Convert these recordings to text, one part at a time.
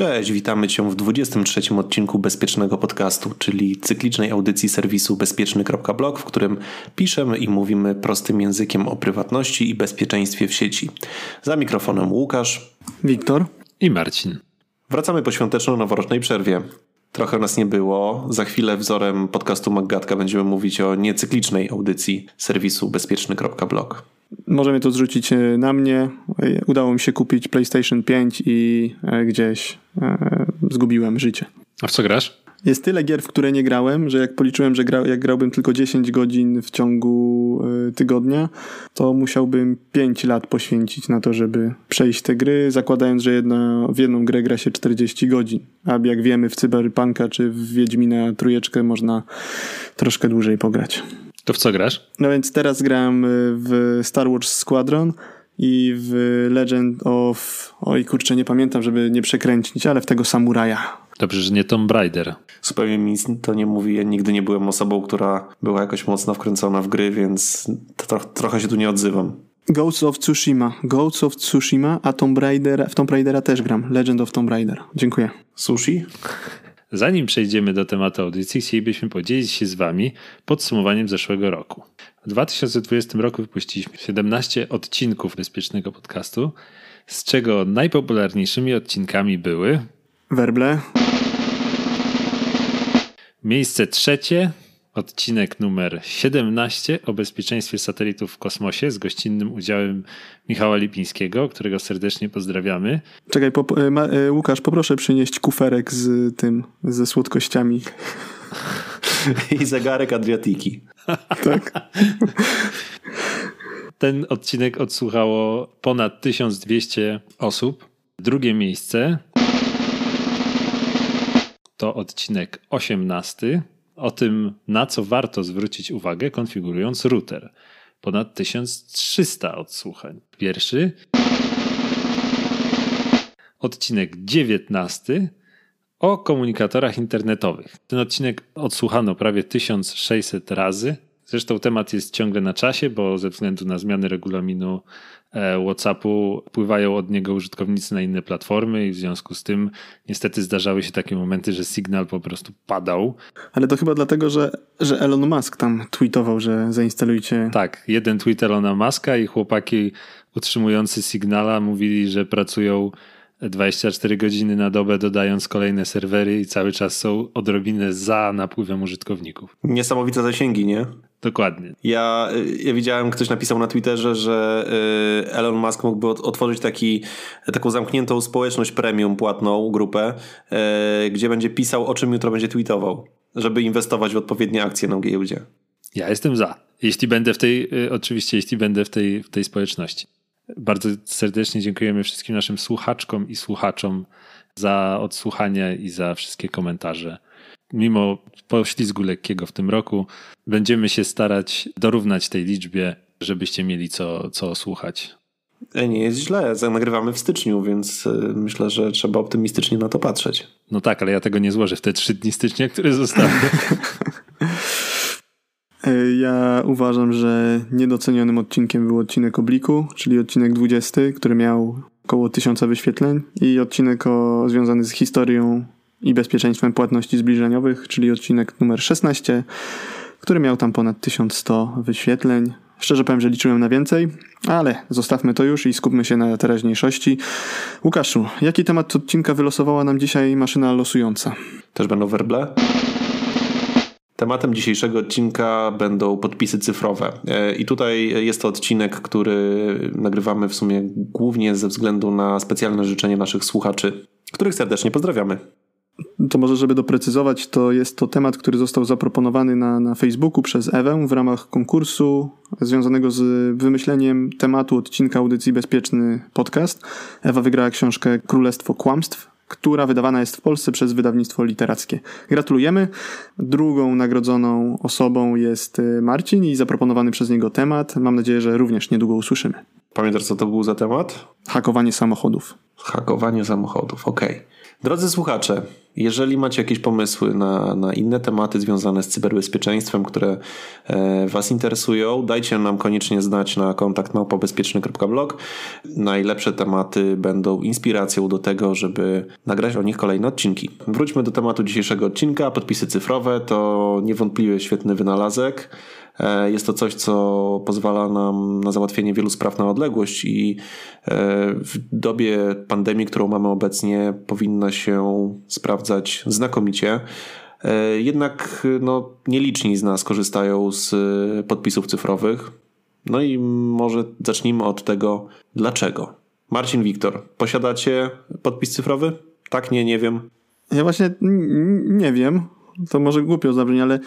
Cześć, witamy Cię w 23 odcinku Bezpiecznego Podcastu, czyli cyklicznej audycji serwisu bezpieczny.blog, w którym piszemy i mówimy prostym językiem o prywatności i bezpieczeństwie w sieci. Za mikrofonem Łukasz, Wiktor i Marcin. Wracamy po świąteczno-noworocznej przerwie. Trochę nas nie było. Za chwilę wzorem podcastu Maggatka będziemy mówić o niecyklicznej audycji serwisu bezpieczny.blog. Możemy to zrzucić e, na mnie. Udało mi się kupić PlayStation 5 i e, gdzieś e, zgubiłem życie. A w co grasz? Jest tyle gier, w które nie grałem, że jak policzyłem, że gra, jak grałbym tylko 10 godzin w ciągu y, tygodnia, to musiałbym 5 lat poświęcić na to, żeby przejść te gry, zakładając, że jedna, w jedną grę gra się 40 godzin. A jak wiemy, w Cyberpunka czy w Wiedźmina trójeczkę można troszkę dłużej pograć. To w co grasz? No więc teraz gram w Star Wars Squadron i w Legend of... Oj kurczę, nie pamiętam, żeby nie przekręcić, ale w tego samuraja. Dobrze, że nie Tomb Raider. Zupełnie mi to nie mówi. Ja nigdy nie byłem osobą, która była jakoś mocno wkręcona w gry, więc tro trochę się tu nie odzywam. Ghosts of Tsushima. Ghosts of Tsushima, a Tomb Raider, w Tomb Raidera też gram. Legend of Tomb Raider. Dziękuję. Sushi? Zanim przejdziemy do tematu audycji, chcielibyśmy podzielić się z Wami podsumowaniem zeszłego roku. W 2020 roku wypuściliśmy 17 odcinków bezpiecznego podcastu, z czego najpopularniejszymi odcinkami były Werble. Miejsce trzecie, odcinek numer 17 o bezpieczeństwie satelitów w kosmosie z gościnnym udziałem Michała Lipińskiego, którego serdecznie pozdrawiamy. Czekaj, po, e, ma, e, Łukasz, poproszę przynieść kuferek z tym, ze słodkościami. I zegarek Adriatiki. tak. Ten odcinek odsłuchało ponad 1200 osób. Drugie miejsce to odcinek 18 o tym, na co warto zwrócić uwagę, konfigurując router. Ponad 1300 odsłuchań. Pierwszy. Odcinek 19 o komunikatorach internetowych. Ten odcinek odsłuchano prawie 1600 razy. Zresztą temat jest ciągle na czasie, bo ze względu na zmiany regulaminu WhatsAppu pływają od niego użytkownicy na inne platformy i w związku z tym niestety zdarzały się takie momenty, że sygnał po prostu padał. Ale to chyba dlatego, że, że Elon Musk tam tweetował, że zainstalujcie. Tak, jeden tweet Elona Muska i chłopaki utrzymujący Signala mówili, że pracują 24 godziny na dobę, dodając kolejne serwery i cały czas są odrobinę za napływem użytkowników. Niesamowite zasięgi, nie? Dokładnie. Ja, ja widziałem, ktoś napisał na Twitterze, że y, Elon Musk mógłby otworzyć taki, taką zamkniętą społeczność premium płatną, grupę, y, gdzie będzie pisał, o czym jutro będzie tweetował, żeby inwestować w odpowiednie akcje na giełdzie. Ja jestem za. Jeśli będę w tej, y, oczywiście, jeśli będę w tej, w tej społeczności. Bardzo serdecznie dziękujemy wszystkim naszym słuchaczkom i słuchaczom za odsłuchanie i za wszystkie komentarze. Mimo poślizgu lekkiego w tym roku, będziemy się starać dorównać tej liczbie, żebyście mieli co, co słuchać. E, nie jest źle, nagrywamy w styczniu, więc e, myślę, że trzeba optymistycznie na to patrzeć. No tak, ale ja tego nie złożę w te trzy dni stycznia, które zostały. E, ja uważam, że niedocenionym odcinkiem był odcinek Obliku, czyli odcinek 20, który miał około tysiąca wyświetleń i odcinek o, związany z historią i bezpieczeństwem płatności zbliżeniowych, czyli odcinek numer 16, który miał tam ponad 1100 wyświetleń. Szczerze powiem, że liczyłem na więcej, ale zostawmy to już i skupmy się na teraźniejszości. Łukaszu, jaki temat odcinka wylosowała nam dzisiaj maszyna losująca? Też będą werble? Tematem dzisiejszego odcinka będą podpisy cyfrowe. E, I tutaj jest to odcinek, który nagrywamy w sumie głównie ze względu na specjalne życzenie naszych słuchaczy, których serdecznie pozdrawiamy. To może, żeby doprecyzować, to jest to temat, który został zaproponowany na, na Facebooku przez Ewę w ramach konkursu związanego z wymyśleniem tematu odcinka audycji Bezpieczny Podcast. Ewa wygrała książkę Królestwo Kłamstw która wydawana jest w Polsce przez wydawnictwo literackie. Gratulujemy. Drugą nagrodzoną osobą jest y, Marcin i zaproponowany przez niego temat. Mam nadzieję, że również niedługo usłyszymy. Pamiętasz, co to był za temat? Hakowanie samochodów. Hakowanie samochodów, okej. Okay. Drodzy słuchacze, jeżeli macie jakieś pomysły na, na inne tematy związane z cyberbezpieczeństwem, które e, Was interesują, dajcie nam koniecznie znać na kontakt małpobezpieczny.blog. Najlepsze tematy będą inspiracją do tego, żeby nagrać o nich kolejne odcinki. Wróćmy do tematu dzisiejszego odcinka. Podpisy cyfrowe to niewątpliwie świetny wynalazek. E, jest to coś, co pozwala nam na załatwienie wielu spraw na odległość i e, w dobie pandemii, którą mamy obecnie, powinna się sprawdzać znakomicie. E, jednak no, nieliczni z nas korzystają z podpisów cyfrowych. No i może zacznijmy od tego, dlaczego. Marcin Wiktor, posiadacie podpis cyfrowy? Tak, nie, nie wiem. Ja właśnie nie wiem to może głupio zabrzmi, ale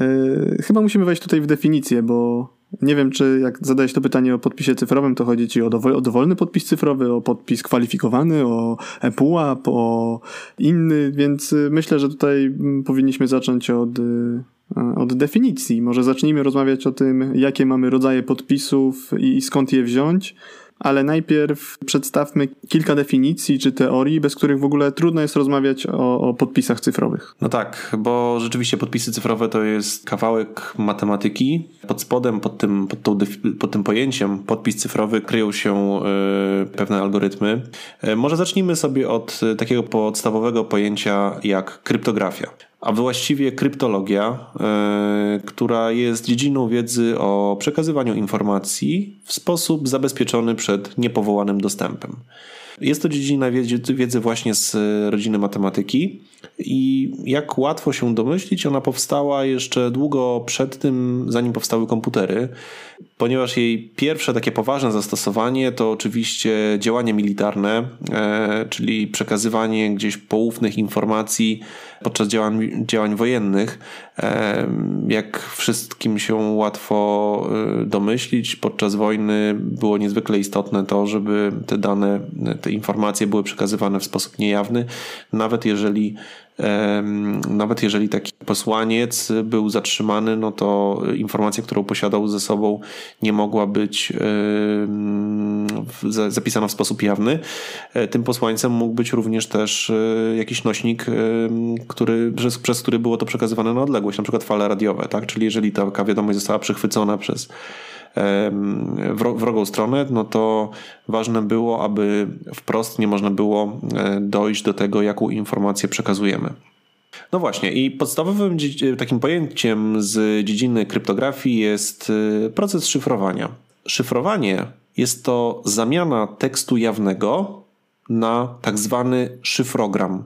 yy, chyba musimy wejść tutaj w definicję, bo nie wiem, czy jak zadajesz to pytanie o podpisie cyfrowym, to chodzi ci o, dowol, o dowolny podpis cyfrowy, o podpis kwalifikowany, o ePUAP, o inny, więc y, myślę, że tutaj mm, powinniśmy zacząć od, y, od definicji. Może zacznijmy rozmawiać o tym, jakie mamy rodzaje podpisów i skąd je wziąć ale najpierw przedstawmy kilka definicji czy teorii, bez których w ogóle trudno jest rozmawiać o, o, podpisach cyfrowych. No tak, bo rzeczywiście podpisy cyfrowe to jest kawałek matematyki. Pod spodem, pod tym, pod, tą, pod tym pojęciem podpis cyfrowy kryją się y, pewne algorytmy. Y, może zacznijmy sobie od y, takiego podstawowego pojęcia jak kryptografia a właściwie kryptologia, yy, która jest dziedziną wiedzy o przekazywaniu informacji w sposób zabezpieczony przed niepowołanym dostępem. Jest to dziedzina wiedzy, właśnie z rodziny matematyki i jak łatwo się domyślić, ona powstała jeszcze długo przed tym, zanim powstały komputery, ponieważ jej pierwsze takie poważne zastosowanie to oczywiście działanie militarne, e, czyli przekazywanie gdzieś poufnych informacji podczas działań, działań wojennych. Jak wszystkim się łatwo e, domyślić, podczas wojny było niezwykle istotne to, żeby te dane, te informacje były przekazywane w sposób niejawny, nawet jeżeli nawet jeżeli taki posłaniec był zatrzymany, no to informacja, którą posiadał ze sobą, nie mogła być zapisana w sposób jawny. E, tym posłańcem mógł być również też e, jakiś nośnik, który, przez, przez który było to przekazywane na odległość, na przykład fale radiowe, tak? Czyli jeżeli taka wiadomość została przechwycona przez wrogą stronę, no to ważne było, aby wprost nie można było e, dojść do tego, jaką informację przekazujemy. No właśnie, i podstawowym takim pojęciem z dziedziny kryptografii jest e, proces szyfrowania. Szyfrowanie jest to zamiana tekstu jawnego na tak zwany szyfrogram.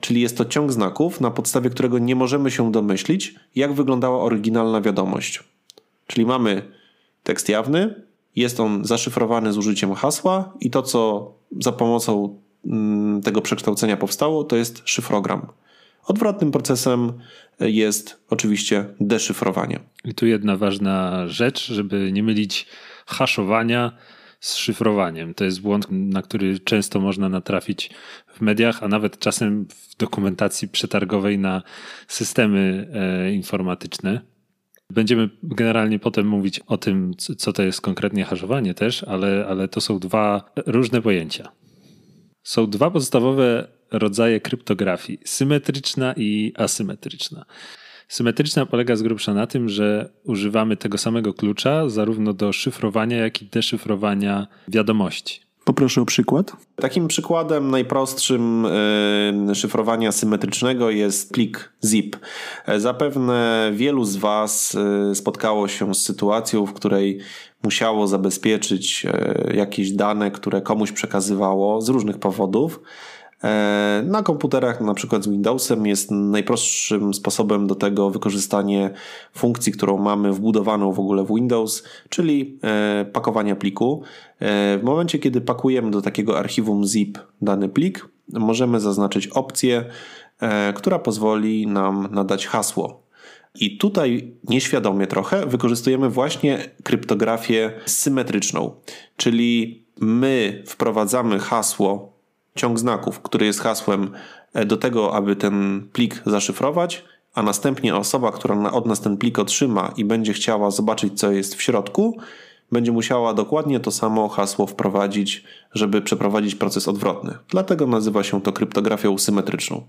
Czyli jest to ciąg znaków, na podstawie którego nie możemy się domyślić, jak wyglądała oryginalna wiadomość. Czyli mamy tekst jawny, jest on zaszyfrowany z użyciem hasła i to, co za pomocą mm, tego przekształcenia powstało, to jest szyfrogram. Odwrotnym procesem jest oczywiście deszyfrowanie. I tu jedna ważna rzecz, żeby nie mylić haszowania z szyfrowaniem. To jest błąd, na który często można natrafić w mediach, a nawet czasem w dokumentacji przetargowej na systemy e, informatyczne. Będziemy generalnie potem mówić o tym, co to jest konkretnie haszowanie też, ale, ale to są dwa różne pojęcia. Są dwa podstawowe rodzaje kryptografii: symetryczna i asymetryczna. Symetryczna polega z grubsza na tym, że używamy tego samego klucza zarówno do szyfrowania, jak i deszyfrowania wiadomości. Poproszę o przykład. Takim przykładem najprostszym y, szyfrowania symetrycznego jest plik zip. E, zapewne wielu z Was y, spotkało się z sytuacją, w której musiało zabezpieczyć jakieś dane, które komuś przekazywało z różnych powodów. E, na komputerach, na przykład z Windowsem, jest najprostszym sposobem do tego wykorzystanie funkcji, którą mamy wbudowaną w ogóle w Windows, czyli e, pakowania pliku. E, w momencie, kiedy pakujemy do takiego archiwum zip dany plik, możemy zaznaczyć opcję, która pozwoli nam nadać hasło. I tutaj nieświadomie trochę wykorzystujemy właśnie kryptografię symetryczną, czyli my wprowadzamy hasło ciąg znaków, który jest hasłem e, do tego, aby ten plik zaszyfrować, a następnie osoba, która od nas ten plik otrzyma i będzie chciała zobaczyć, co jest w środku, będzie musiała dokładnie to samo hasło wprowadzić, żeby przeprowadzić proces odwrotny. Dlatego nazywa się to kryptografią symetryczną.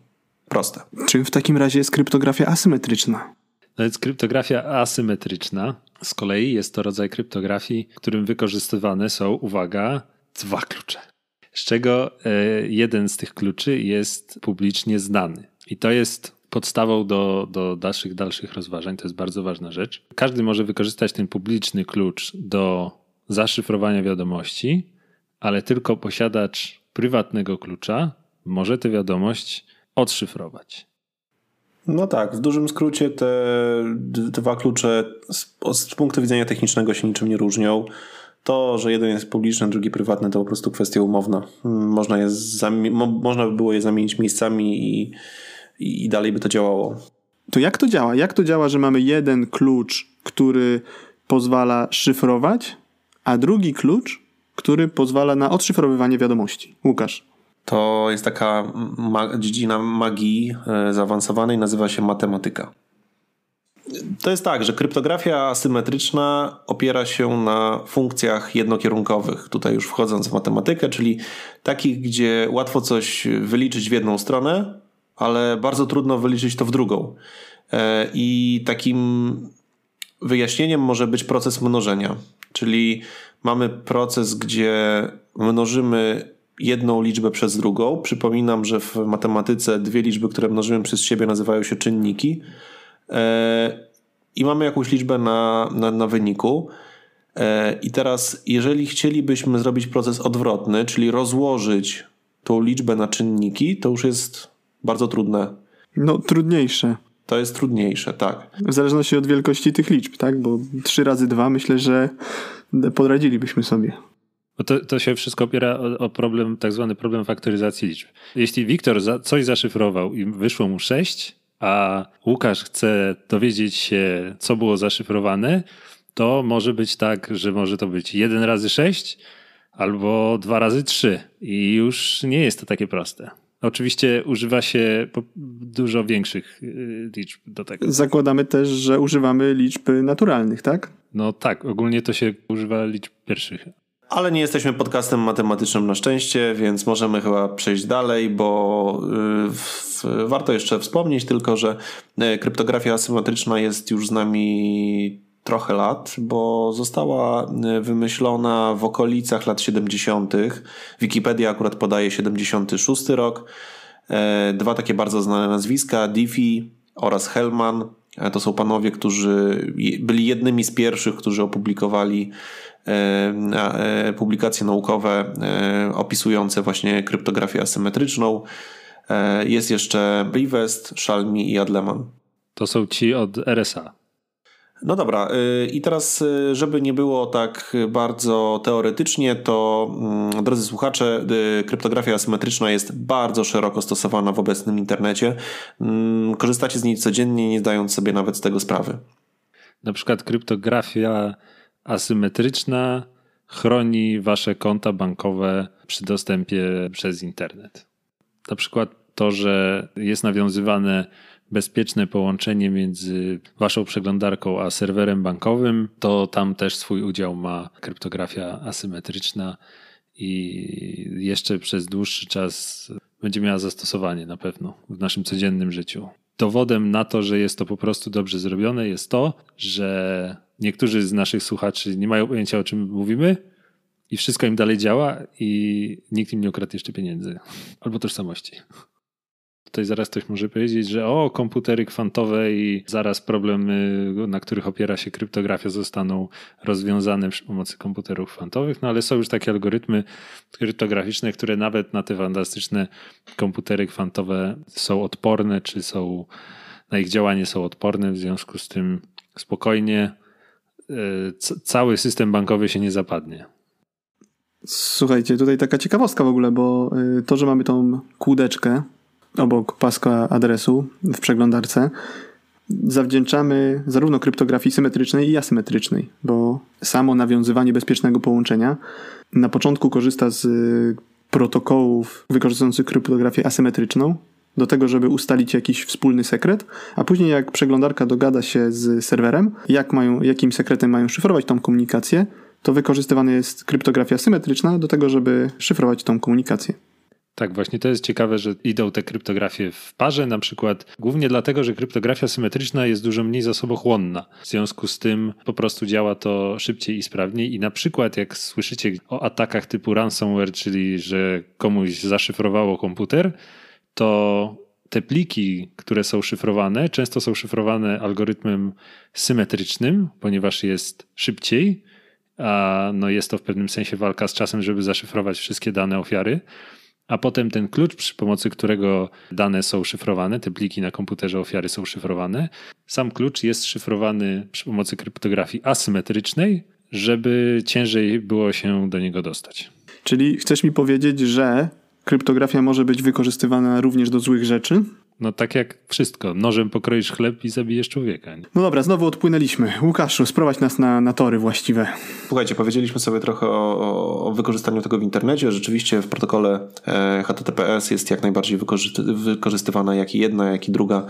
Proste. Czym w takim razie jest kryptografia asymetryczna? No więc kryptografia asymetryczna z kolei jest to rodzaj kryptografii, w którym wykorzystywane są, uwaga, dwa klucze. Z czego e, jeden z tych kluczy jest publicznie znany. I to jest podstawą do, do dalszych, dalszych rozważań. To jest bardzo ważna rzecz. Każdy może wykorzystać ten publiczny klucz do zaszyfrowania wiadomości, ale tylko posiadacz prywatnego klucza może tę wiadomość odszyfrować. No tak, w dużym skrócie te dwa klucze z, z, punktu widzenia technicznego się niczym nie różnią. To, że jeden jest publiczny, drugi prywatny, to po prostu kwestia umowna. Można, je mo można by było je zamienić miejscami i, i dalej by to działało. To jak to działa? Jak to działa, że mamy jeden klucz, który pozwala szyfrować, a drugi klucz, który pozwala na odszyfrowywanie wiadomości? Łukasz. To jest taka ma dziedzina magii e, zaawansowanej, nazywa się matematyka. To jest tak, że kryptografia asymetryczna opiera się na funkcjach jednokierunkowych. Tutaj już wchodząc w matematykę, czyli takich, gdzie łatwo coś wyliczyć w jedną stronę, ale bardzo trudno wyliczyć to w drugą. E, I takim wyjaśnieniem może być proces mnożenia. Czyli mamy proces, gdzie mnożymy jedną liczbę przez drugą. Przypominam, że w matematyce dwie liczby, które mnożymy przez siebie, nazywają się czynniki. E, I mamy jakąś liczbę na, na, na wyniku. E, I teraz, jeżeli chcielibyśmy zrobić proces odwrotny, czyli rozłożyć tą liczbę na czynniki, to już jest bardzo trudne. No, trudniejsze. To jest trudniejsze, tak. W zależności od wielkości tych liczb, tak? Bo 3 razy 2 myślę, że podradzilibyśmy sobie. To, to się wszystko opiera o, o, problem, tak zwany problem faktoryzacji liczb. Jeśli Wiktor za, coś zaszyfrował i wyszło mu 6, a Łukasz chce dowiedzieć się, co było zaszyfrowane, to może być tak, że może to być 1 razy 6 albo 2 razy 3 i już nie jest to takie proste. Oczywiście używa się dużo większych y, liczb do tego. Zakładamy też, że używamy liczb naturalnych, tak? No tak, ogólnie to się używa liczb pierwszych. Ale nie jesteśmy podcastem matematycznym na szczęście, więc możemy chyba przejść dalej, bo y, warto jeszcze wspomnieć tylko, że y, kryptografia asymetryczna jest już z nami trochę lat, bo została y, wymyślona w okolicach lat 70. Wikipedia akurat podaje 76 rok. E, dwa takie bardzo znane nazwiska, Diffie oraz Hellman. E, to są panowie, którzy byli jednymi z pierwszych, którzy opublikowali publikacje naukowe opisujące właśnie kryptografię asymetryczną. Jest jeszcze Brivest, Szalmi i Adleman. To są ci od RSA. No dobra, y, i teraz, y, żeby nie było tak bardzo teoretycznie, to mm, drodzy słuchacze, y, kryptografia asymetryczna jest bardzo szeroko stosowana w obecnym internecie. Mm, korzystacie z niej codziennie, nie zdając sobie nawet z tego sprawy. Na przykład kryptografia asymetryczna chroni wasze konta bankowe przy dostępie przez internet. Na przykład to, że jest nawiązywane bezpieczne połączenie między waszą przeglądarką a serwerem bankowym, to tam też swój udział ma kryptografia asymetryczna i jeszcze przez dłuższy czas będzie miała zastosowanie na pewno w naszym codziennym życiu. Dowodem na to, że jest to po prostu dobrze zrobione, jest to, że niektórzy z naszych słuchaczy nie mają pojęcia o czym mówimy i wszystko im dalej działa i nikt im nie ukradł jeszcze pieniędzy albo tożsamości. Tutaj zaraz ktoś może powiedzieć, że o, komputery kwantowe i zaraz problemy, na których opiera się kryptografia, zostaną rozwiązane przy pomocy komputerów kwantowych, no ale są już takie algorytmy kryptograficzne, które nawet na te fantastyczne komputery kwantowe są odporne, czy są na ich działanie są odporne, w związku z tym spokojnie e, cały system bankowy się nie zapadnie. Słuchajcie, tutaj taka ciekawostka w ogóle, bo e, to, że mamy tą kłódeczkę, obok paska adresu w przeglądarce zawdzięczamy zarówno kryptografii symetrycznej i asymetrycznej, bo samo nawiązywanie bezpiecznego połączenia na początku korzysta z protokołów wykorzystujących kryptografię asymetryczną do tego, żeby ustalić jakiś wspólny sekret, a później jak przeglądarka dogada się z serwerem, jak mają, jakim sekretem mają szyfrować tą komunikację, to wykorzystywana jest kryptografia symetryczna do tego, żeby szyfrować tą komunikację. Tak, właśnie to jest ciekawe, że idą te kryptografie w parze, na przykład głównie dlatego, że kryptografia symetryczna jest dużo mniej zasobochłonna. W związku z tym po prostu działa to szybciej i sprawniej i na przykład jak słyszycie o atakach typu ransomware, czyli że komuś zaszyfrowało komputer, to te pliki, które są szyfrowane, często są szyfrowane algorytmem symetrycznym, ponieważ jest szybciej, a no jest to w pewnym sensie walka z czasem, żeby zaszyfrować wszystkie dane ofiary a potem ten klucz, przy pomocy którego dane są szyfrowane, te pliki na komputerze ofiary są szyfrowane, sam klucz jest szyfrowany przy pomocy kryptografii asymetrycznej, żeby ciężej było się do niego dostać. Czyli chcesz mi powiedzieć, że kryptografia może być wykorzystywana również do złych rzeczy? No tak jak wszystko. Nożem pokroisz chleb i zabijesz człowieka. Nie? No dobra, znowu odpłynęliśmy. Łukaszu, sprowadź nas na, na tory właściwe. Słuchajcie, powiedzieliśmy sobie trochę o, o wykorzystaniu tego w internecie. Rzeczywiście w protokole e, HTTPS jest jak najbardziej wykorzy- wykorzystywana jak i jedna, jak i druga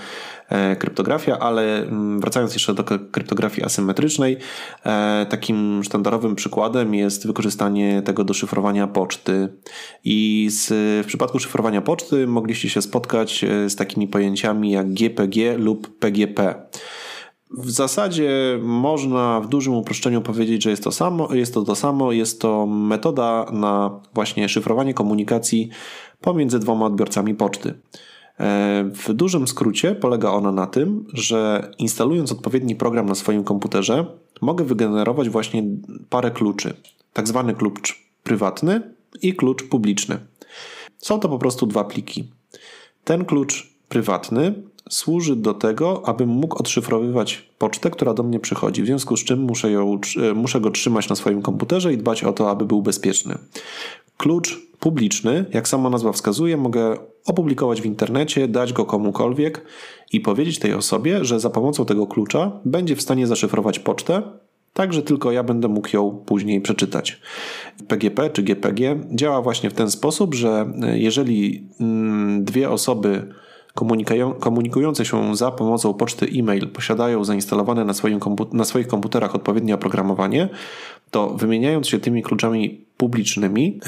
e, kryptografia, ale mm, wracając jeszcze do kryptografii asymetrycznej, e, takim sztandarowym przykładem jest wykorzystanie tego do szyfrowania poczty. I z, w przypadku szyfrowania poczty mogliście się spotkać z takim takimi pojęciami jak GPG lub PGP. W zasadzie można w dużym uproszczeniu powiedzieć, że jest to, samo, jest to to samo. Jest to metoda na właśnie szyfrowanie komunikacji pomiędzy dwoma odbiorcami poczty. E, w dużym skrócie polega ona na tym, że instalując odpowiedni program na swoim komputerze, mogę wygenerować właśnie parę kluczy. Tak zwany klucz prywatny i klucz publiczny. Są to po prostu dwa pliki. Ten klucz prywatny służy do tego, abym mógł odszyfrowywać pocztę, która do mnie przychodzi. W związku z czym muszę, ją, e, muszę go trzymać na swoim komputerze i dbać o to, aby był bezpieczny. Klucz publiczny, jak sama nazwa wskazuje, mogę opublikować w internecie, dać go komukolwiek i powiedzieć tej osobie, że za pomocą tego klucza będzie w stanie zaszyfrować pocztę, tak że tylko ja będę mógł ją później przeczytać. PGP czy GPG działa właśnie w ten sposób, że e, jeżeli mm, dwie osoby komunikujące się za pomocą poczty e-mail posiadają zainstalowane na, na swoich komputerach odpowiednie oprogramowanie, to wymieniając się tymi kluczami publicznymi,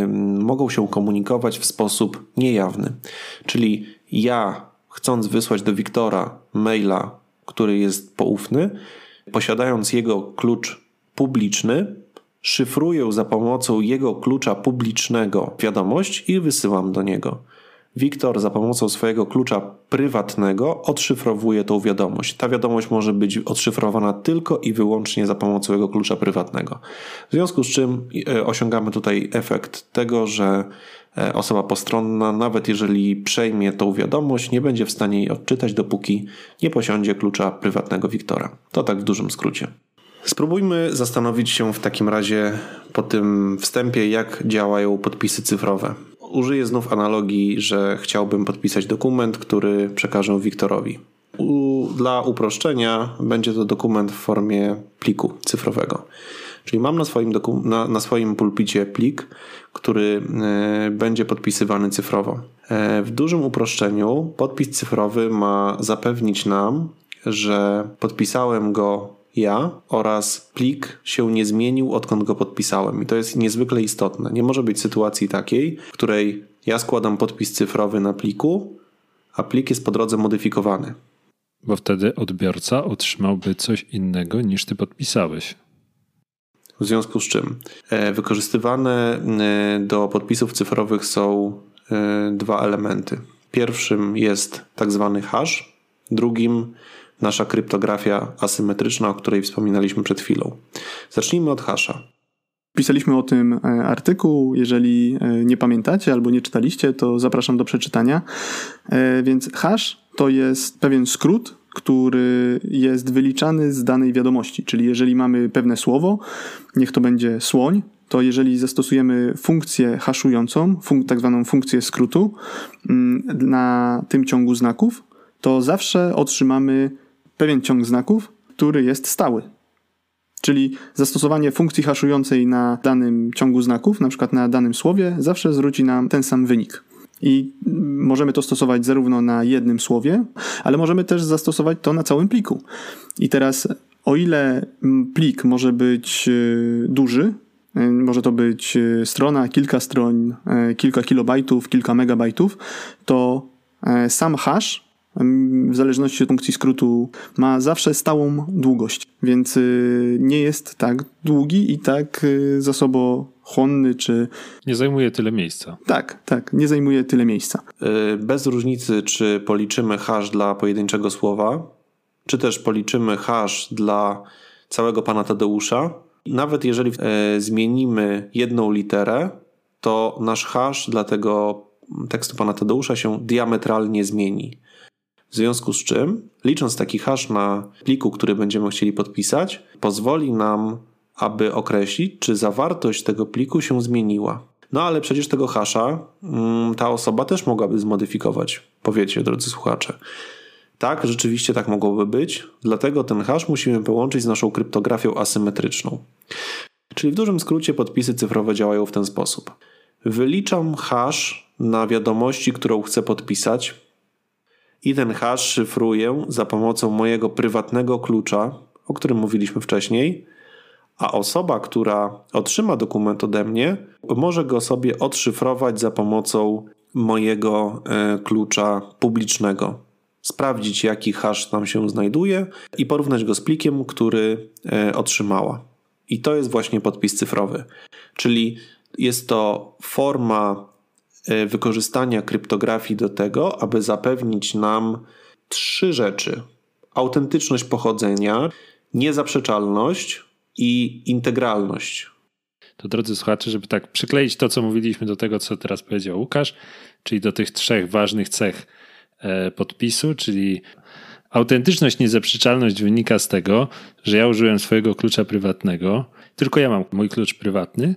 yy, mogą się komunikować w sposób niejawny. Czyli ja, chcąc wysłać do Wiktora maila, który jest poufny, posiadając jego klucz publiczny, szyfruję za pomocą jego klucza publicznego wiadomość i wysyłam do niego. Wiktor za pomocą swojego klucza prywatnego odszyfrowuje tą wiadomość. Ta wiadomość może być odszyfrowana tylko i wyłącznie za pomocą jego klucza prywatnego. W związku z czym e, osiągamy tutaj efekt tego, że e, osoba postronna, nawet jeżeli przejmie tą wiadomość, nie będzie w stanie jej odczytać, dopóki nie posiądzie klucza prywatnego Wiktora. To tak w dużym skrócie. Spróbujmy zastanowić się w takim razie po tym wstępie, jak działają podpisy cyfrowe użyję znów analogii, że chciałbym podpisać dokument, który przekażę Wiktorowi. U, dla uproszczenia będzie to dokument w formie pliku cyfrowego. Czyli mam na swoim, na, na swoim pulpicie plik, który y, będzie podpisywany cyfrowo. E, w dużym uproszczeniu podpis cyfrowy ma zapewnić nam, że podpisałem go ja oraz plik się nie zmienił, odkąd go podpisałem. I to jest niezwykle istotne. Nie może być sytuacji takiej, w której ja składam podpis cyfrowy na pliku, a plik jest po drodze modyfikowany. Bo wtedy odbiorca otrzymałby coś innego niż ty podpisałeś. W związku z czym e, wykorzystywane e, do podpisów cyfrowych są e, dwa elementy. Pierwszym jest tak zwany hash, drugim nasza kryptografia asymetryczna, o której wspominaliśmy przed chwilą. Zacznijmy od hasza. Pisaliśmy o tym e, artykuł. Jeżeli e, nie pamiętacie albo nie czytaliście, to zapraszam do przeczytania. E, więc hash to jest pewien skrót, który jest wyliczany z danej wiadomości. Czyli jeżeli mamy pewne słowo, niech to będzie słoń, to jeżeli zastosujemy funkcję haszującą, tak zwaną funkcję skrótu mm, na tym ciągu znaków, to zawsze otrzymamy pewien ciąg znaków, który jest stały. Czyli zastosowanie funkcji haszującej na danym ciągu znaków, na przykład na danym słowie, zawsze zwróci nam ten sam wynik. I możemy to stosować zarówno na jednym słowie, ale możemy też zastosować to na całym pliku. I teraz O ile plik może być duży, może to być strona, kilka stron, kilka kilobajtów, kilka megabajtów, to sam hash w zależności od funkcji skrótu, ma zawsze stałą długość, więc y, nie jest tak długi i tak y, zasobochłonny, czy... Nie zajmuje tyle miejsca. Tak, tak, nie zajmuje tyle miejsca. Y, bez różnicy, czy policzymy hash dla pojedynczego słowa, czy też policzymy hash dla całego pana Tadeusza, nawet jeżeli zmienimy jedną literę, to nasz hash dla tego tekstu pana Tadeusza się diametralnie zmieni. W związku z czym, licząc taki hash na pliku, który będziemy chcieli podpisać, pozwoli nam, aby określić, czy zawartość tego pliku się zmieniła. No ale przecież tego hasza mm, ta osoba też mogłaby zmodyfikować, powiecie, drodzy słuchacze. Tak, rzeczywiście tak mogłoby być, dlatego ten hash musimy połączyć z naszą kryptografią asymetryczną. Czyli w dużym skrócie podpisy cyfrowe działają w ten sposób. Wyliczam hash na wiadomości, którą chcę podpisać, i ten hash szyfruję za pomocą mojego prywatnego klucza, o którym mówiliśmy wcześniej, a osoba, która otrzyma dokument ode mnie, może go sobie odszyfrować za pomocą mojego e, klucza publicznego. Sprawdzić, jaki hash tam się znajduje i porównać go z plikiem, który e, otrzymała. I to jest właśnie podpis cyfrowy. Czyli jest to forma wykorzystania kryptografii do tego, aby zapewnić nam trzy rzeczy: autentyczność pochodzenia, niezaprzeczalność i integralność. To drodzy słuchacze, żeby tak przykleić to, co mówiliśmy do tego, co teraz powiedział Łukasz, czyli do tych trzech ważnych cech e, podpisu, czyli autentyczność, niezaprzeczalność wynika z tego, że ja użyłem swojego klucza prywatnego, tylko ja mam mój klucz prywatny.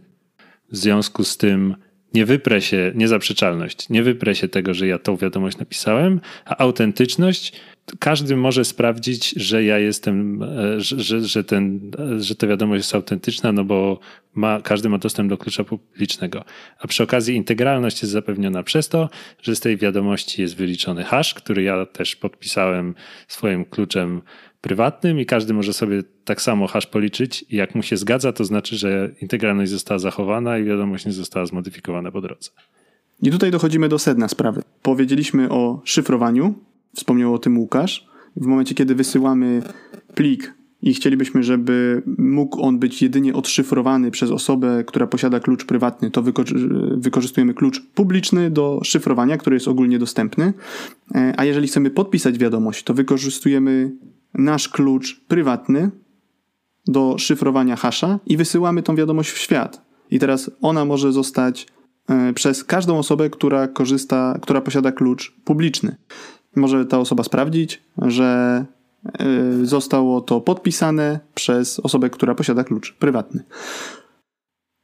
W związku z tym nie wyprę się, niezaprzeczalność, nie wyprę się tego, że ja tą wiadomość napisałem, a autentyczność, każdy może sprawdzić, że ja jestem, e, że, że, ten, że ta wiadomość jest autentyczna, no bo ma, każdy ma dostęp do klucza publicznego. A przy okazji integralność jest zapewniona przez to, że z tej wiadomości jest wyliczony hash, który ja też podpisałem swoim kluczem prywatnym i każdy może sobie tak samo hash policzyć i jak mu się zgadza, to znaczy, że integralność została zachowana i wiadomość nie została zmodyfikowana po drodze. I tutaj dochodzimy do sedna sprawy. Powiedzieliśmy o szyfrowaniu, wspomniał o tym Łukasz. W momencie, kiedy wysyłamy plik i chcielibyśmy, żeby mógł on być jedynie odszyfrowany przez osobę, która posiada klucz prywatny, to wykorzystujemy klucz publiczny do szyfrowania, który jest ogólnie dostępny. E, a jeżeli chcemy podpisać wiadomość, to wykorzystujemy nasz klucz prywatny do szyfrowania hasza i wysyłamy tą wiadomość w świat. I teraz ona może zostać e, przez każdą osobę, która korzysta, która posiada klucz publiczny. Może ta osoba sprawdzić, że e, zostało to podpisane przez osobę, która posiada klucz prywatny.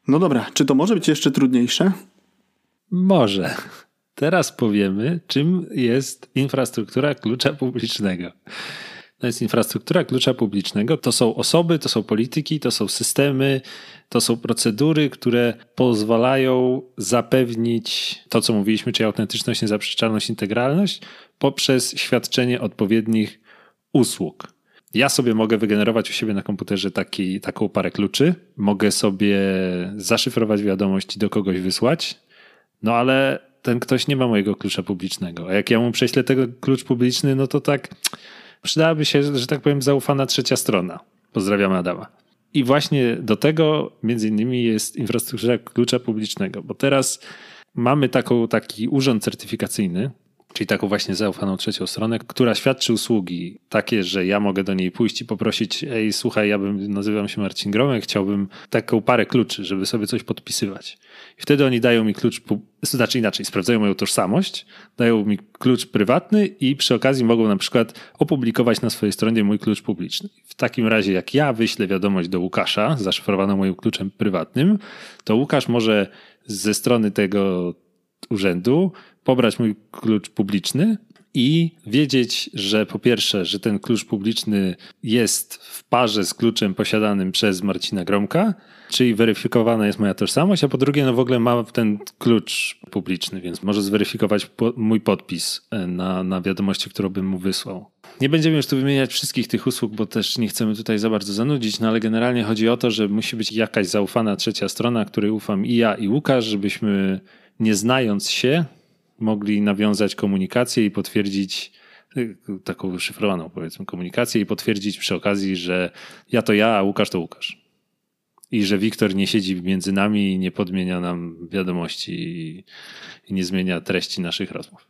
No dobra, czy to może być jeszcze trudniejsze? Może. Teraz powiemy, czym jest infrastruktura klucza publicznego. To jest infrastruktura klucza publicznego. To są osoby, to są polityki, to są systemy, to są procedury, które pozwalają zapewnić to, co mówiliśmy, czyli autentyczność, niezaprzeczalność, integralność, poprzez świadczenie odpowiednich usług. Ja sobie mogę wygenerować u siebie na komputerze taki, taką parę kluczy, mogę sobie zaszyfrować wiadomość i do kogoś wysłać, no ale ten ktoś nie ma mojego klucza publicznego. A jak ja mu prześlę tego klucz publiczny, no to tak przydałaby się, że tak powiem, zaufana trzecia strona. Pozdrawiam Adama. I właśnie do tego między innymi jest infrastruktura klucza publicznego, bo teraz mamy taką, taki urząd certyfikacyjny, czyli taką właśnie zaufaną trzecią stronę, która świadczy usługi takie, że ja mogę do niej pójść i poprosić, ej, słuchaj, ja bym, nazywam się Marcin Gromek, chciałbym taką parę kluczy, żeby sobie coś podpisywać. I wtedy oni dają mi klucz, znaczy inaczej, sprawdzają moją tożsamość, dają mi klucz prywatny i przy okazji mogą na przykład opublikować na swojej stronie mój klucz publiczny. W takim razie, jak ja wyślę wiadomość do Łukasza, zaszyfrowaną moim kluczem prywatnym, to Łukasz może ze strony tego urzędu pobrać mój klucz publiczny i wiedzieć, że po pierwsze, że ten klucz publiczny jest w parze z kluczem posiadanym przez Marcina Gromka, czyli weryfikowana jest moja tożsamość, a po drugie, no w ogóle ma ten klucz publiczny, więc może zweryfikować po, mój podpis e, na, na wiadomości, którą bym mu wysłał. Nie będziemy już tu wymieniać wszystkich tych usług, bo też nie chcemy tutaj za bardzo zanudzić, no ale generalnie chodzi o to, że musi być jakaś zaufana trzecia strona, której ufam i ja, i Łukasz, żebyśmy nie znając się, mogli nawiązać komunikację i potwierdzić y, taką szyfrowaną powiedzmy komunikację i potwierdzić przy okazji, że ja to ja, a Łukasz to Łukasz. I że Wiktor nie siedzi między nami i nie podmienia nam wiadomości i, i nie zmienia treści naszych rozmów.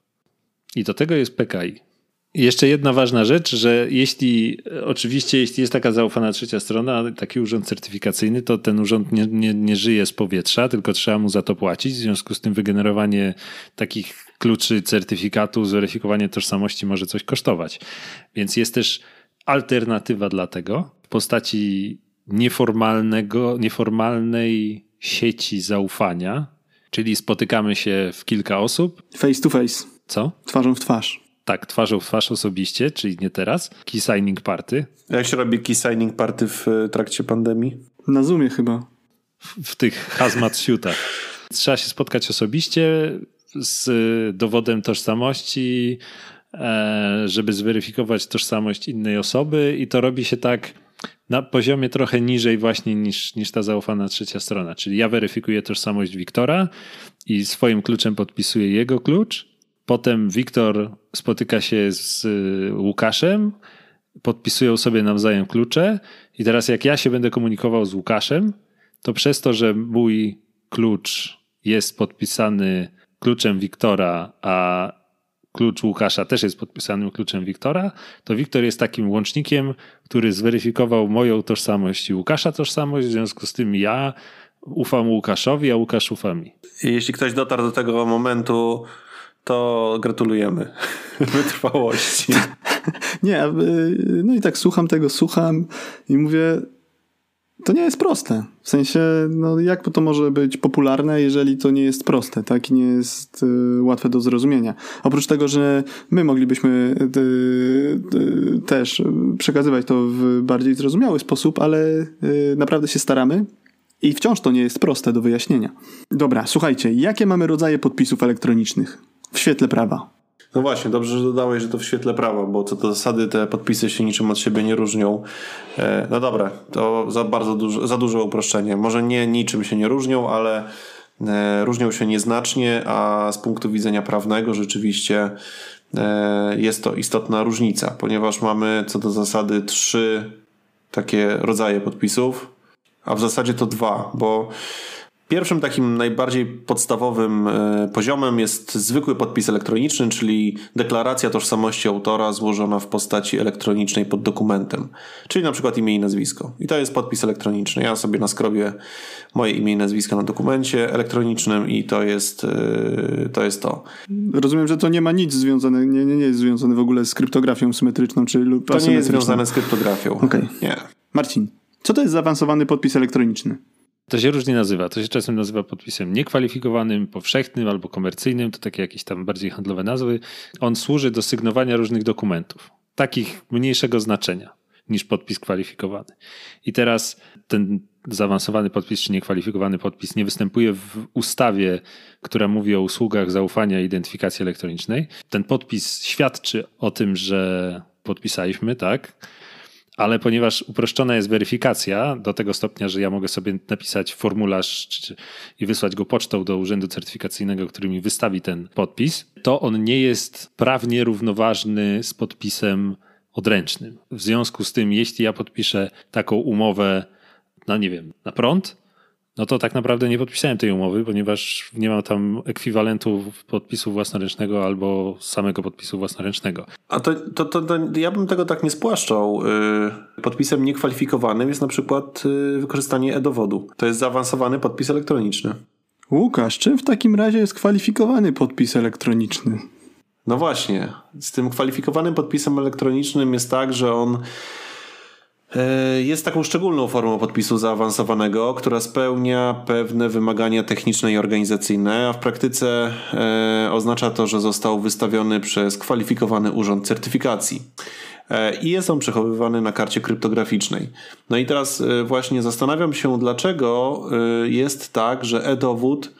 I do tego jest PKI. Jeszcze jedna ważna rzecz, że jeśli, oczywiście, jeśli jest taka zaufana trzecia strona, taki urząd certyfikacyjny, to ten urząd nie, nie, nie żyje z powietrza, tylko trzeba mu za to płacić. W związku z tym wygenerowanie takich kluczy certyfikatu, zweryfikowanie tożsamości może coś kosztować. Więc jest też alternatywa dla tego w postaci nieformalnego, nieformalnej sieci zaufania, czyli spotykamy się w kilka osób. Face to face. Co? Twarzą w twarz. Tak, twarzą w twarz osobiście, czyli nie teraz. Key signing party. Jak się robi key signing party w e, trakcie pandemii? Na Zoomie chyba. W, w tych hazmat suitach. Trzeba się spotkać osobiście z dowodem tożsamości, e, żeby zweryfikować tożsamość innej osoby i to robi się tak na poziomie trochę niżej właśnie niż, niż ta zaufana trzecia strona. Czyli ja weryfikuję tożsamość Wiktora i swoim kluczem podpisuję jego klucz. Potem Wiktor spotyka się z y, Łukaszem, podpisują sobie nawzajem klucze i teraz jak ja się będę komunikował z Łukaszem, to przez to, że mój klucz jest podpisany kluczem Wiktora, a klucz Łukasza też jest podpisanym kluczem Wiktora, to Wiktor jest takim łącznikiem, który zweryfikował moją tożsamość i Łukasza tożsamość, w związku z tym ja ufam Łukaszowi, a Łukasz ufa mi. Jeśli ktoś dotarł do tego momentu, to gratulujemy wytrwałości. Nie, no i tak słucham tego, słucham i mówię, to nie jest proste. W sensie, no jak to może być popularne, jeżeli to nie jest proste, tak? I nie jest y, łatwe do zrozumienia. Oprócz tego, że my moglibyśmy y, y, też przekazywać to w bardziej zrozumiały sposób, ale y, naprawdę się staramy. I wciąż to nie jest proste do wyjaśnienia. Dobra, słuchajcie, jakie mamy rodzaje podpisów elektronicznych w świetle prawa? No właśnie, dobrze, że dodałeś, że to w świetle prawa, bo co do zasady te podpisy się niczym od siebie nie różnią. E, no dobra, to za bardzo za duże uproszczenie. Może nie niczym się nie różnią, ale e, różnią się nieznacznie, a z punktu widzenia prawnego rzeczywiście e, jest to istotna różnica, ponieważ mamy co do zasady trzy takie rodzaje podpisów, a w zasadzie to dwa, bo Pierwszym takim najbardziej podstawowym e, poziomem jest zwykły podpis elektroniczny, czyli deklaracja tożsamości autora złożona w postaci elektronicznej pod dokumentem, czyli na przykład imię i nazwisko. I to jest podpis elektroniczny. Ja sobie naskrobię moje imię i nazwisko na dokumencie elektronicznym i to jest e, to. Jest to. Rozumiem, że to nie ma nic związane, nie, nie, nie jest związane w ogóle z kryptografią symetryczną, czy lub To nie jest związane z kryptografią. Okej. Okay. Nie. Marcin, co to jest zaawansowany podpis elektroniczny? To się różnie nazywa. To się czasem nazywa podpisem niekwalifikowanym, powszechnym albo komercyjnym. To takie jakieś tam bardziej handlowe nazwy. On służy do sygnowania różnych dokumentów, takich mniejszego znaczenia niż podpis kwalifikowany. I teraz ten zaawansowany podpis czy niekwalifikowany podpis nie występuje w ustawie, która mówi o usługach zaufania i identyfikacji elektronicznej. Ten podpis świadczy o tym, że podpisaliśmy, tak? Ale ponieważ uproszczona jest weryfikacja do tego stopnia, że ja mogę sobie napisać formularz i wysłać go pocztą do urzędu certyfikacyjnego, który mi wystawi ten podpis, to on nie jest prawnie równoważny z podpisem odręcznym. W związku z tym, jeśli ja podpiszę taką umowę, no nie wiem, na prąd, no to tak naprawdę nie podpisałem tej umowy, ponieważ nie mam tam ekwiwalentu podpisu własnoręcznego albo samego podpisu własnoręcznego. A to, to, to, to ja bym tego tak nie spłaszczał. Y, podpisem niekwalifikowanym jest na przykład y, wykorzystanie e-dowodu. To jest zaawansowany podpis elektroniczny. Łukasz, czym w takim razie jest kwalifikowany podpis elektroniczny? No właśnie, z tym kwalifikowanym podpisem elektronicznym jest tak, że on jest taką szczególną formą podpisu zaawansowanego, która spełnia pewne wymagania techniczne i organizacyjne, a w praktyce e, oznacza to, że został wystawiony przez kwalifikowany urząd certyfikacji. E, I jest on przechowywany na karcie kryptograficznej. No i teraz właśnie zastanawiam się, dlaczego jest tak, że e-dowód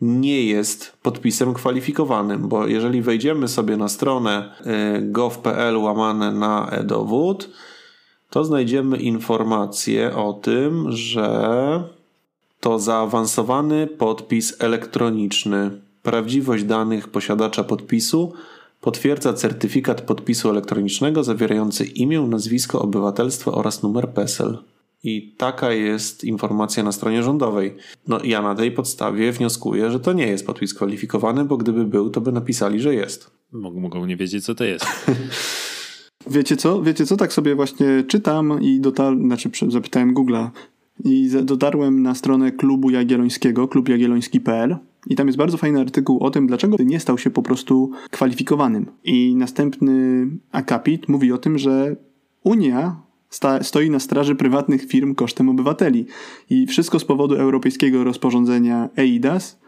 nie jest podpisem kwalifikowanym, bo jeżeli wejdziemy sobie na stronę gov.pl łamane na e-dowód, to znajdziemy informację o tym, że to zaawansowany podpis elektroniczny. Prawdziwość danych posiadacza podpisu potwierdza certyfikat podpisu elektronicznego zawierający imię, nazwisko, obywatelstwo oraz numer PESEL. I taka jest informacja na stronie rządowej. No ja na tej podstawie wnioskuję, że to nie jest podpis kwalifikowany, bo gdyby był, to by napisali, że jest. Mogą nie wiedzieć, co to jest. Wiecie co? Wiecie co? Tak sobie właśnie czytam i dotarłem, znaczy zapytałem Google'a i dotarłem na stronę klubu jagiellońskiego, klubjagielloński.pl i tam jest bardzo fajny artykuł o tym, dlaczego nie stał się po prostu kwalifikowanym. I następny akapit mówi o tym, że Unia sta, stoi na straży prywatnych firm kosztem obywateli. I wszystko z powodu europejskiego rozporządzenia EIDAS,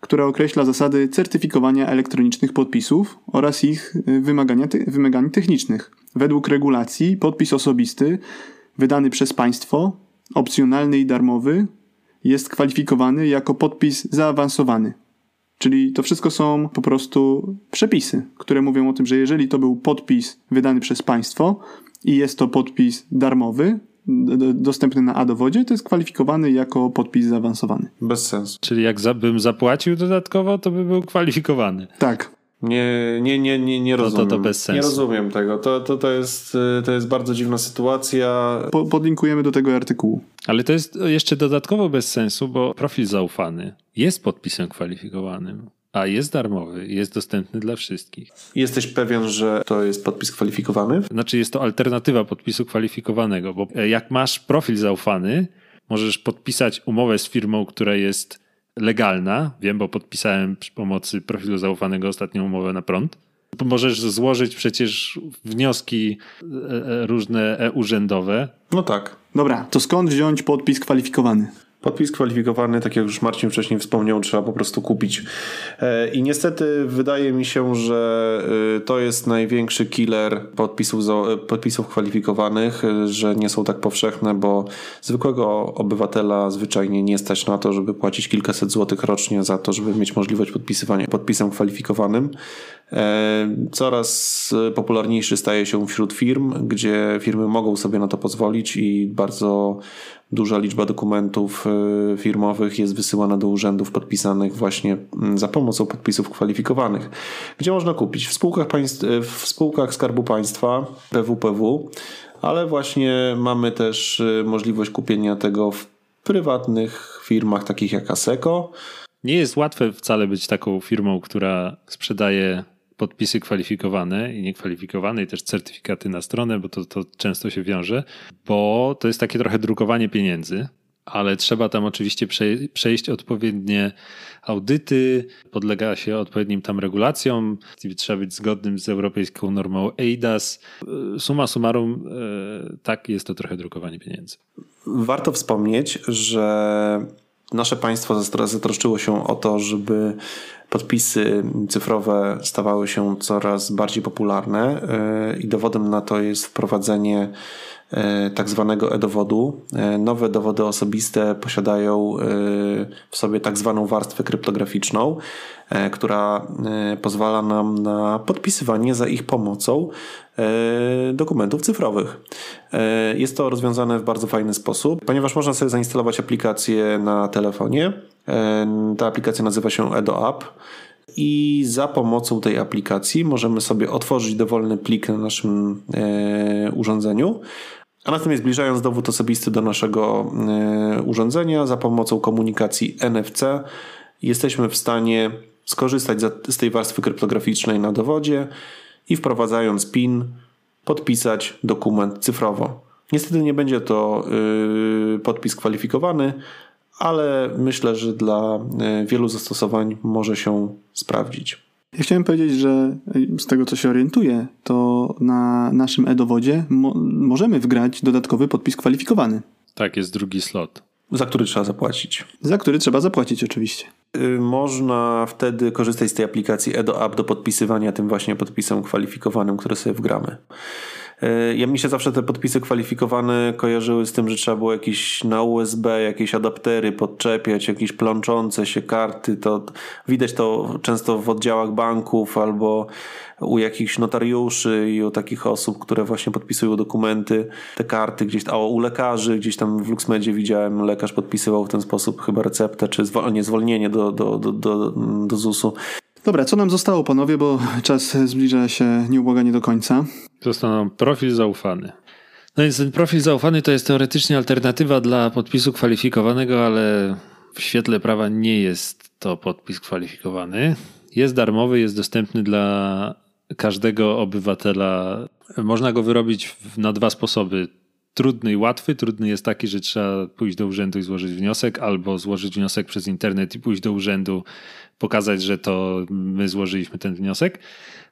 które określa zasady certyfikowania elektronicznych podpisów oraz ich y, wymagania, wymagań technicznych. Według regulacji podpis osobisty wydany przez państwo, opcjonalny i darmowy, jest kwalifikowany jako podpis zaawansowany. Czyli to wszystko są po prostu przepisy, które mówią o tym, że jeżeli to był podpis wydany przez państwo i jest to podpis darmowy, dostępny na A-dowodzie, to jest kwalifikowany jako podpis zaawansowany. Bez sensu. Czyli jak bym zapłacił dodatkowo, to by był kwalifikowany. Tak. Nie, nie, nie, nie, nie rozumiem. To, to, bez sensu. Nie rozumiem tego. To, to, to, jest, to jest bardzo dziwna sytuacja. Po, podlinkujemy do tego artykułu. Ale to jest jeszcze dodatkowo bez sensu, bo profil zaufany jest podpisem kwalifikowanym. A jest darmowy, jest dostępny dla wszystkich. Jesteś pewien, że to jest podpis kwalifikowany? Znaczy, jest to alternatywa podpisu kwalifikowanego, bo jak masz profil zaufany, możesz podpisać umowę z firmą, która jest legalna. Wiem, bo podpisałem przy pomocy profilu zaufanego ostatnią umowę na prąd. Możesz złożyć przecież wnioski e, e, różne e-urzędowe. No tak. Dobra, to skąd wziąć podpis kwalifikowany? Podpis kwalifikowany, tak jak już Marcin wcześniej wspomniał, trzeba po prostu kupić. E, I niestety wydaje mi się, że e, to jest największy killer podpisów, e, podpisów kwalifikowanych, że nie są tak powszechne, bo zwykłego obywatela zwyczajnie nie stać na to, żeby płacić kilkaset złotych rocznie za to, żeby mieć możliwość podpisywania podpisem kwalifikowanym. Coraz popularniejszy staje się wśród firm, gdzie firmy mogą sobie na to pozwolić i bardzo duża liczba dokumentów y, firmowych jest wysyłana do urzędów podpisanych właśnie mm, za pomocą podpisów kwalifikowanych. Gdzie można kupić? W spółkach, państw, y, w spółkach Skarbu Państwa, PWPW, ale właśnie mamy też y, możliwość kupienia tego w prywatnych firmach takich jak Aseko. Nie jest łatwe wcale być taką firmą, która sprzedaje podpisy kwalifikowane i niekwalifikowane i też certyfikaty na stronę, bo to, to często się wiąże, bo to jest takie trochę drukowanie pieniędzy, ale trzeba tam oczywiście przejść odpowiednie audyty, podlega się odpowiednim tam regulacjom, trzeba być zgodnym z europejską normą EIDAS. Suma summarum, e, tak, jest to trochę drukowanie pieniędzy. Warto wspomnieć, że nasze państwo zatroszczyło się o to, żeby podpisy cyfrowe stawały się coraz bardziej popularne e, i dowodem na to jest wprowadzenie e, tak zwanego e-dowodu. E, nowe dowody osobiste posiadają w sobie tak zwaną warstwę kryptograficzną, która pozwala nam na podpisywanie za ich pomocą dokumentów cyfrowych. Jest to rozwiązane w bardzo fajny sposób, ponieważ można sobie zainstalować aplikację na telefonie. Ta aplikacja nazywa się EdoApp i za pomocą tej aplikacji możemy sobie otworzyć dowolny plik na naszym e, urządzeniu, a następnie zbliżając dowód osobisty do naszego e, urządzenia za pomocą komunikacji NFC jesteśmy w stanie skorzystać z tej warstwy kryptograficznej na dowodzie i wprowadzając PIN podpisać dokument cyfrowo. Niestety nie będzie to y, podpis kwalifikowany, ale myślę, że dla e, wielu zastosowań może się sprawdzić. Ja chciałem powiedzieć, że z tego co się orientuję, to na naszym e-dowodzie mo możemy wgrać dodatkowy podpis kwalifikowany. Tak, jest drugi slot. Za który trzeba zapłacić. Za który trzeba zapłacić oczywiście. Y, można wtedy korzystać z tej aplikacji EdoApp do podpisywania tym właśnie podpisem kwalifikowanym, który sobie wgramy. Y, ja mi się zawsze te podpisy kwalifikowane kojarzyły z tym, że trzeba było jakieś na USB, jakieś adaptery podczepiać, jakieś plączące się karty. To widać to często w oddziałach banków albo u jakichś notariuszy i u takich osób, które właśnie podpisują dokumenty, te karty gdzieś, a u lekarzy, gdzieś tam w Luxmedzie widziałem, lekarz podpisywał w ten sposób chyba receptę, czy zwolnienie, zwolnienie do, do, do, do, do ZUS-u. Dobra, co nam zostało, panowie, bo czas zbliża się nieubłaganie do końca. Został nam profil zaufany. No więc ten profil zaufany to jest teoretycznie alternatywa dla podpisu kwalifikowanego, ale w świetle prawa nie jest to podpis kwalifikowany. Jest darmowy, jest dostępny dla każdego obywatela. Można go wyrobić na dwa sposoby. Trudny i łatwy. Trudny jest taki, że trzeba pójść do urzędu i złożyć wniosek, albo złożyć wniosek przez internet i pójść do urzędu, pokazać, że to my złożyliśmy ten wniosek,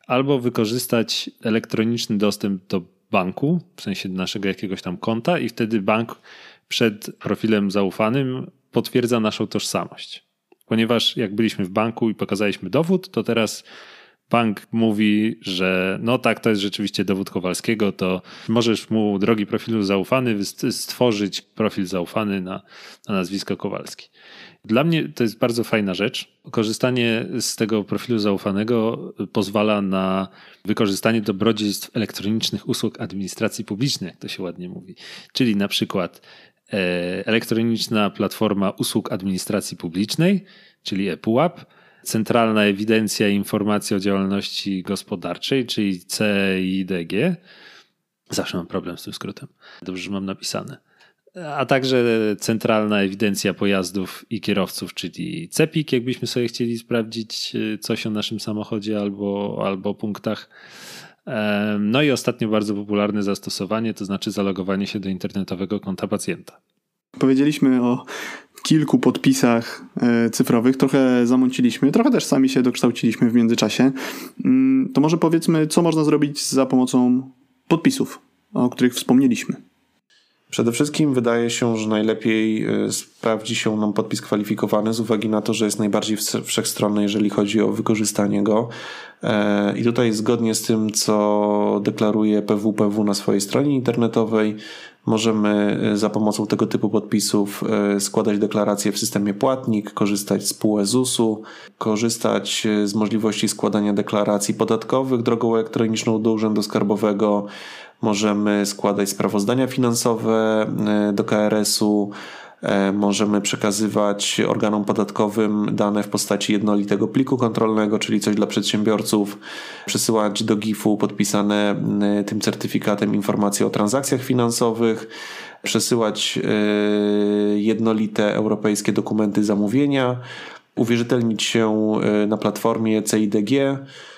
albo wykorzystać elektroniczny dostęp do banku, w sensie naszego jakiegoś tam konta, i wtedy bank przed profilem zaufanym potwierdza naszą tożsamość. Ponieważ jak byliśmy w banku i pokazaliśmy dowód, to teraz bank mówi, że no tak, to jest rzeczywiście dowód Kowalskiego, to możesz mu, drogi profilu zaufany, stworzyć profil zaufany na, na nazwisko Kowalski. Dla mnie to jest bardzo fajna rzecz. Korzystanie z tego profilu zaufanego pozwala na wykorzystanie dobrodziejstw elektronicznych usług administracji publicznej, jak to się ładnie mówi. Czyli na przykład e, elektroniczna platforma usług administracji publicznej, czyli ePUAP, Centralna Ewidencja Informacji o Działalności Gospodarczej, czyli CIDG. Zawsze mam problem z tym skrótem. Dobrze, że mam napisane. A także Centralna Ewidencja Pojazdów i Kierowców, czyli CEPIK, jakbyśmy sobie chcieli sprawdzić e, coś o naszym samochodzie albo, albo punktach. No i ostatnio bardzo popularne zastosowanie, to znaczy zalogowanie się do internetowego konta pacjenta. Powiedzieliśmy o kilku podpisach e, cyfrowych, trochę zamąciliśmy, trochę też sami się dokształciliśmy w międzyczasie. Mm, to może powiedzmy, co można zrobić za pomocą podpisów, o których wspomnieliśmy. Przede wszystkim wydaje się, że najlepiej e, sprawdzi się nam podpis kwalifikowany z uwagi na to, że jest najbardziej wszechstronny, jeżeli chodzi o wykorzystanie go. E, I tutaj zgodnie z tym, co deklaruje PWPW na swojej stronie internetowej, Możemy e, za pomocą tego typu podpisów e, składać deklaracje w systemie płatnik, korzystać z PUE ZUS-u, korzystać e, z możliwości składania deklaracji podatkowych drogą elektroniczną do Urzędu Skarbowego. Możemy składać sprawozdania finansowe do KRS-u możemy przekazywać organom podatkowym dane w postaci jednolitego pliku kontrolnego, czyli coś dla przedsiębiorców, przesyłać do GIF-u podpisane e, tym certyfikatem informacje o transakcjach finansowych, przesyłać e, jednolite europejskie dokumenty zamówienia, uwierzytelnić się na platformie CIDG,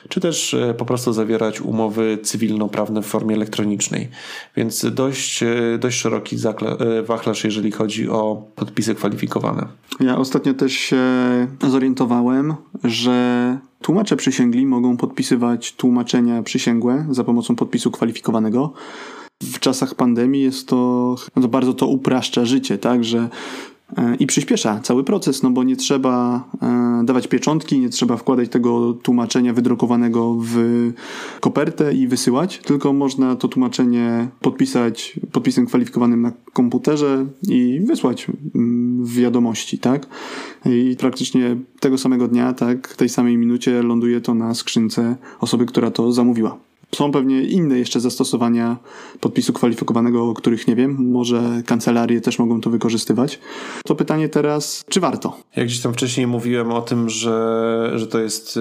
czy też e, po prostu zawierać umowy cywilnoprawne w formie elektronicznej. Więc dość, e, dość szeroki e, wachlarz, jeżeli chodzi o podpisy kwalifikowane. Ja ostatnio też się zorientowałem, że tłumacze przysięgli mogą podpisywać tłumaczenia przysięgłe za pomocą podpisu kwalifikowanego w czasach pandemii jest to, no to bardzo to upraszcza życie, tak, że E, i przyspiesza cały proces, no bo nie trzeba e, dawać pieczątki, nie trzeba wkładać tego tłumaczenia wydrukowanego w kopertę i wysyłać, tylko można to tłumaczenie podpisać podpisem kwalifikowanym na komputerze i wysłać mm, wiadomości, tak? I praktycznie tego samego dnia, tak, w tej samej minucie ląduje to na skrzynce osoby, która to zamówiła. Są pewnie inne jeszcze zastosowania podpisu kwalifikowanego, o których nie wiem. Może kancelarie też mogą to wykorzystywać. To pytanie teraz, czy warto? Jak gdzieś tam wcześniej mówiłem o tym, że, że to jest y,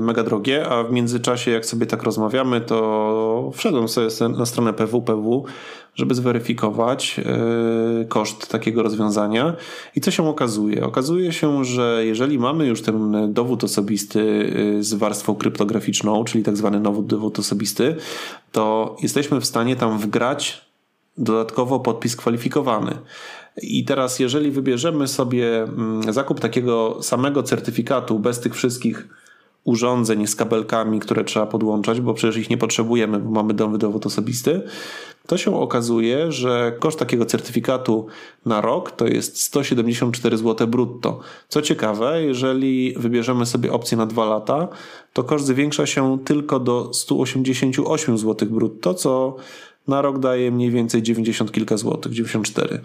mega drogie, a w międzyczasie, jak sobie tak rozmawiamy, to wszedłem sobie na stronę PWPW żeby zweryfikować e, koszt takiego rozwiązania. I co się okazuje? Okazuje się, że jeżeli mamy już ten dowód osobisty e, z warstwą kryptograficzną, czyli tak zwany nowy dowód osobisty, to jesteśmy w stanie tam wgrać dodatkowo podpis kwalifikowany. I teraz, jeżeli wybierzemy sobie mm, zakup takiego samego certyfikatu bez tych wszystkich urządzeń z kabelkami, które trzeba podłączać, bo przecież ich nie potrzebujemy, bo mamy nowy dowód osobisty, to się okazuje, że koszt takiego certyfikatu na rok to jest 174 zł brutto. Co ciekawe, jeżeli wybierzemy sobie opcję na dwa lata, to koszt zwiększa się tylko do 188 zł brutto, co na rok daje mniej więcej 90 kilka złotych, 94.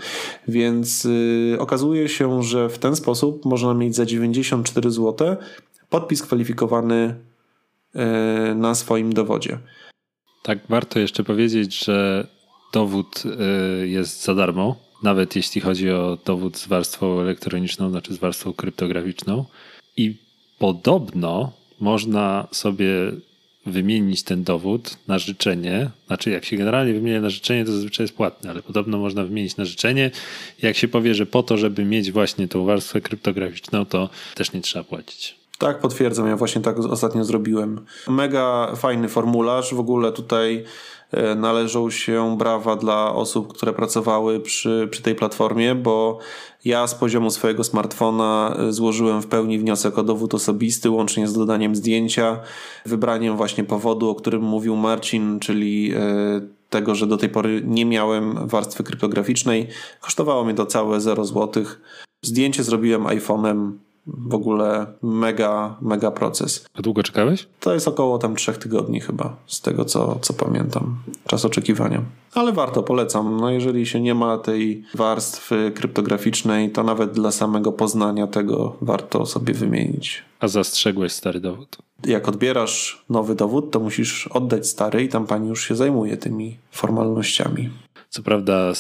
Więc yy, okazuje się, że w ten sposób można mieć za 94 zł podpis kwalifikowany yy, na swoim dowodzie. Tak, warto jeszcze powiedzieć, że dowód yy, jest za darmo, nawet jeśli chodzi o dowód z warstwą elektroniczną, znaczy z warstwą kryptograficzną. I podobno można sobie wymienić ten dowód na życzenie. Znaczy, jak się generalnie wymienia na życzenie, to zazwyczaj jest płatne, ale podobno można wymienić na życzenie. Jak się powie, że po to, żeby mieć właśnie tą warstwę kryptograficzną, to też nie trzeba płacić. Tak, potwierdzam. Ja właśnie tak ostatnio zrobiłem. Mega fajny formularz. W ogóle tutaj e, należą się brawa dla osób, które pracowały przy, przy tej platformie, bo ja z poziomu swojego smartfona e, złożyłem w pełni wniosek o dowód osobisty, łącznie z dodaniem zdjęcia, wybraniem właśnie powodu, o którym mówił Marcin, czyli e, tego, że do tej pory nie miałem warstwy kryptograficznej. Kosztowało mnie to całe 0 zł. Zdjęcie zrobiłem iPhone'em w ogóle mega, mega proces. A długo czekałeś? To jest około tam trzech tygodni chyba, z tego co, co pamiętam. Czas oczekiwania. Ale warto, polecam. No jeżeli się nie ma tej warstwy kryptograficznej, to nawet dla samego poznania tego warto sobie wymienić. A zastrzegłeś stary dowód? Jak odbierasz nowy dowód, to musisz oddać stary i tam pani już się zajmuje tymi formalnościami. Co prawda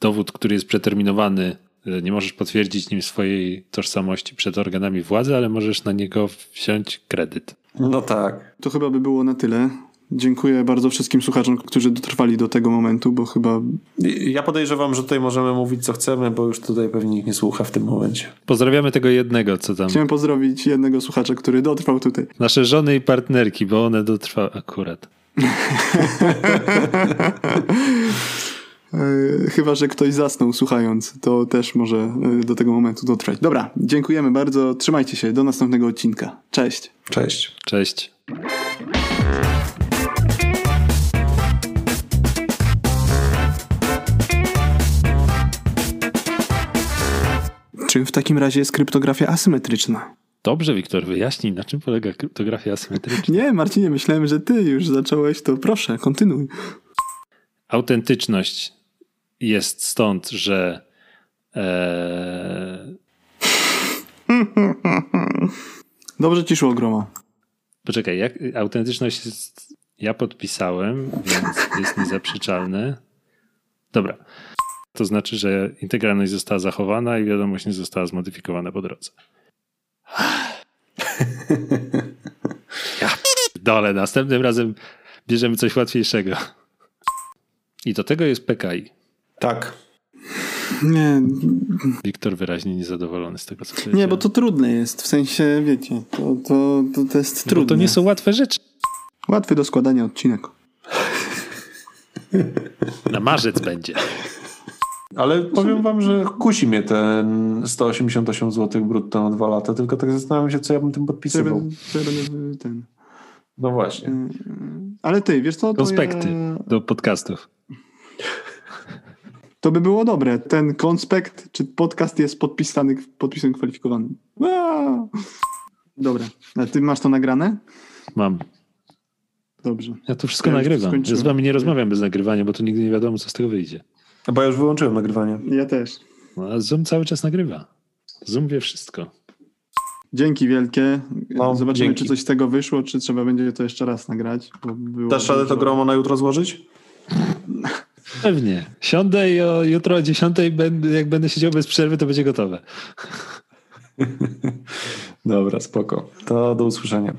dowód, który jest przeterminowany nie możesz potwierdzić nim swojej tożsamości przed organami władzy, ale możesz na niego wziąć kredyt. No tak. To chyba by było na tyle. Dziękuję bardzo wszystkim słuchaczom, którzy dotrwali do tego momentu, bo chyba. Ja podejrzewam, że tutaj możemy mówić co chcemy, bo już tutaj pewnie nikt nie słucha w tym momencie. Pozdrawiamy tego jednego, co tam. Chciałem pozdrowić jednego słuchacza, który dotrwał tutaj. Nasze żony i partnerki, bo one dotrwały akurat. E, chyba, że ktoś zasnął słuchając, to też może e, do tego momentu dotrwać. Dobra, dziękujemy bardzo. Trzymajcie się. Do następnego odcinka. Cześć. Cześć. Cześć. Czym w takim razie jest kryptografia asymetryczna? Dobrze, Wiktor, wyjaśnij, na czym polega kryptografia asymetryczna. Nie, Marcinie, myślałem, że ty już zacząłeś, to proszę, kontynuuj. Autentyczność jest stąd, że e... Dobrze ci szło, Groma. Poczekaj, jak autentyczność jest... Ja podpisałem, więc jest niezaprzeczalne. Dobra. To znaczy, że integralność została zachowana i wiadomość nie została zmodyfikowana po drodze. Ja dole, następnym razem bierzemy coś łatwiejszego. I do tego jest PKI. Tak. Nie. Wiktor wyraźnie niezadowolony z tego, co Nie, bo to trudne jest. W sensie, wiecie, to, to, to, to jest trudne. Bo to nie są łatwe rzeczy. Łatwy do składania odcinek. Na marzec będzie. Ale powiem wam, że kusi mnie ten 188 zł brutto na dwa lata, tylko tak zastanawiam się, co ja bym tym podpisywał. Co ja będę ten... No właśnie. Ale ty, wiesz co? Konspekty ja... do podcastów. To by było dobre. Ten konspekt czy podcast jest podpisany podpisem kwalifikowanym. Aaaa! Dobra. A ty masz to nagrane? Mam. Dobrze. Ja to wszystko ja nagrywam. Ja z wami nie rozmawiam bez nagrywania, bo to nigdy nie wiadomo, co z tego wyjdzie. Bo ja już wyłączyłem nagrywanie. Ja też. No, a Zoom cały czas nagrywa. Zoom wie wszystko. Dzięki wielkie. No, Zobaczymy, dzięki. czy coś z tego wyszło, czy trzeba będzie to jeszcze raz nagrać. Dasz radę to gromo na jutro złożyć? Pewnie. Siądę i o, jutro o 10, jak będę siedział bez przerwy, to będzie gotowe. Dobra, spoko. To do usłyszenia.